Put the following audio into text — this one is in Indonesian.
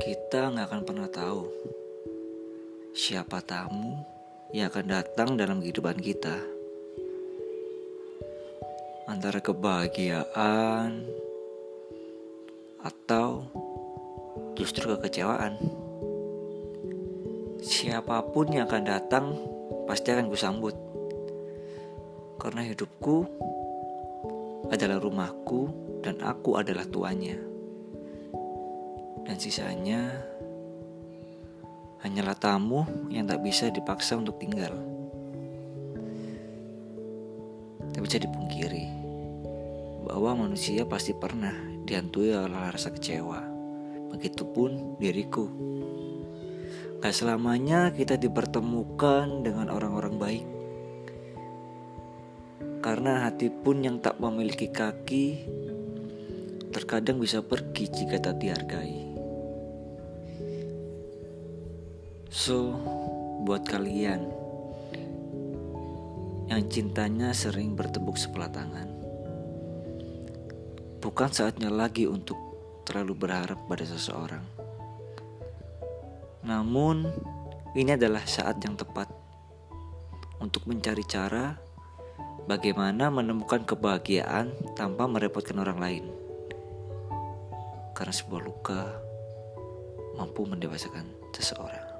Kita nggak akan pernah tahu siapa tamu yang akan datang dalam kehidupan kita. Antara kebahagiaan atau justru kekecewaan. Siapa pun yang akan datang pasti akan kusambut. Karena hidupku adalah rumahku dan aku adalah tuanya dan sisanya hanyalah tamu yang tak bisa dipaksa untuk tinggal. Tak bisa dipungkiri bahwa manusia pasti pernah dihantui oleh rasa kecewa. Begitupun diriku. Gak selamanya kita dipertemukan dengan orang-orang baik. Karena hati pun yang tak memiliki kaki terkadang bisa pergi jika tak dihargai. So, buat kalian yang cintanya sering bertepuk sebelah tangan, bukan saatnya lagi untuk terlalu berharap pada seseorang. Namun, ini adalah saat yang tepat untuk mencari cara bagaimana menemukan kebahagiaan tanpa merepotkan orang lain. Karena sebuah luka mampu mendewasakan seseorang.